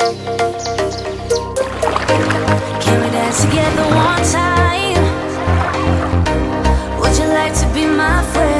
Can we dance Together one time, would you like to be my friend?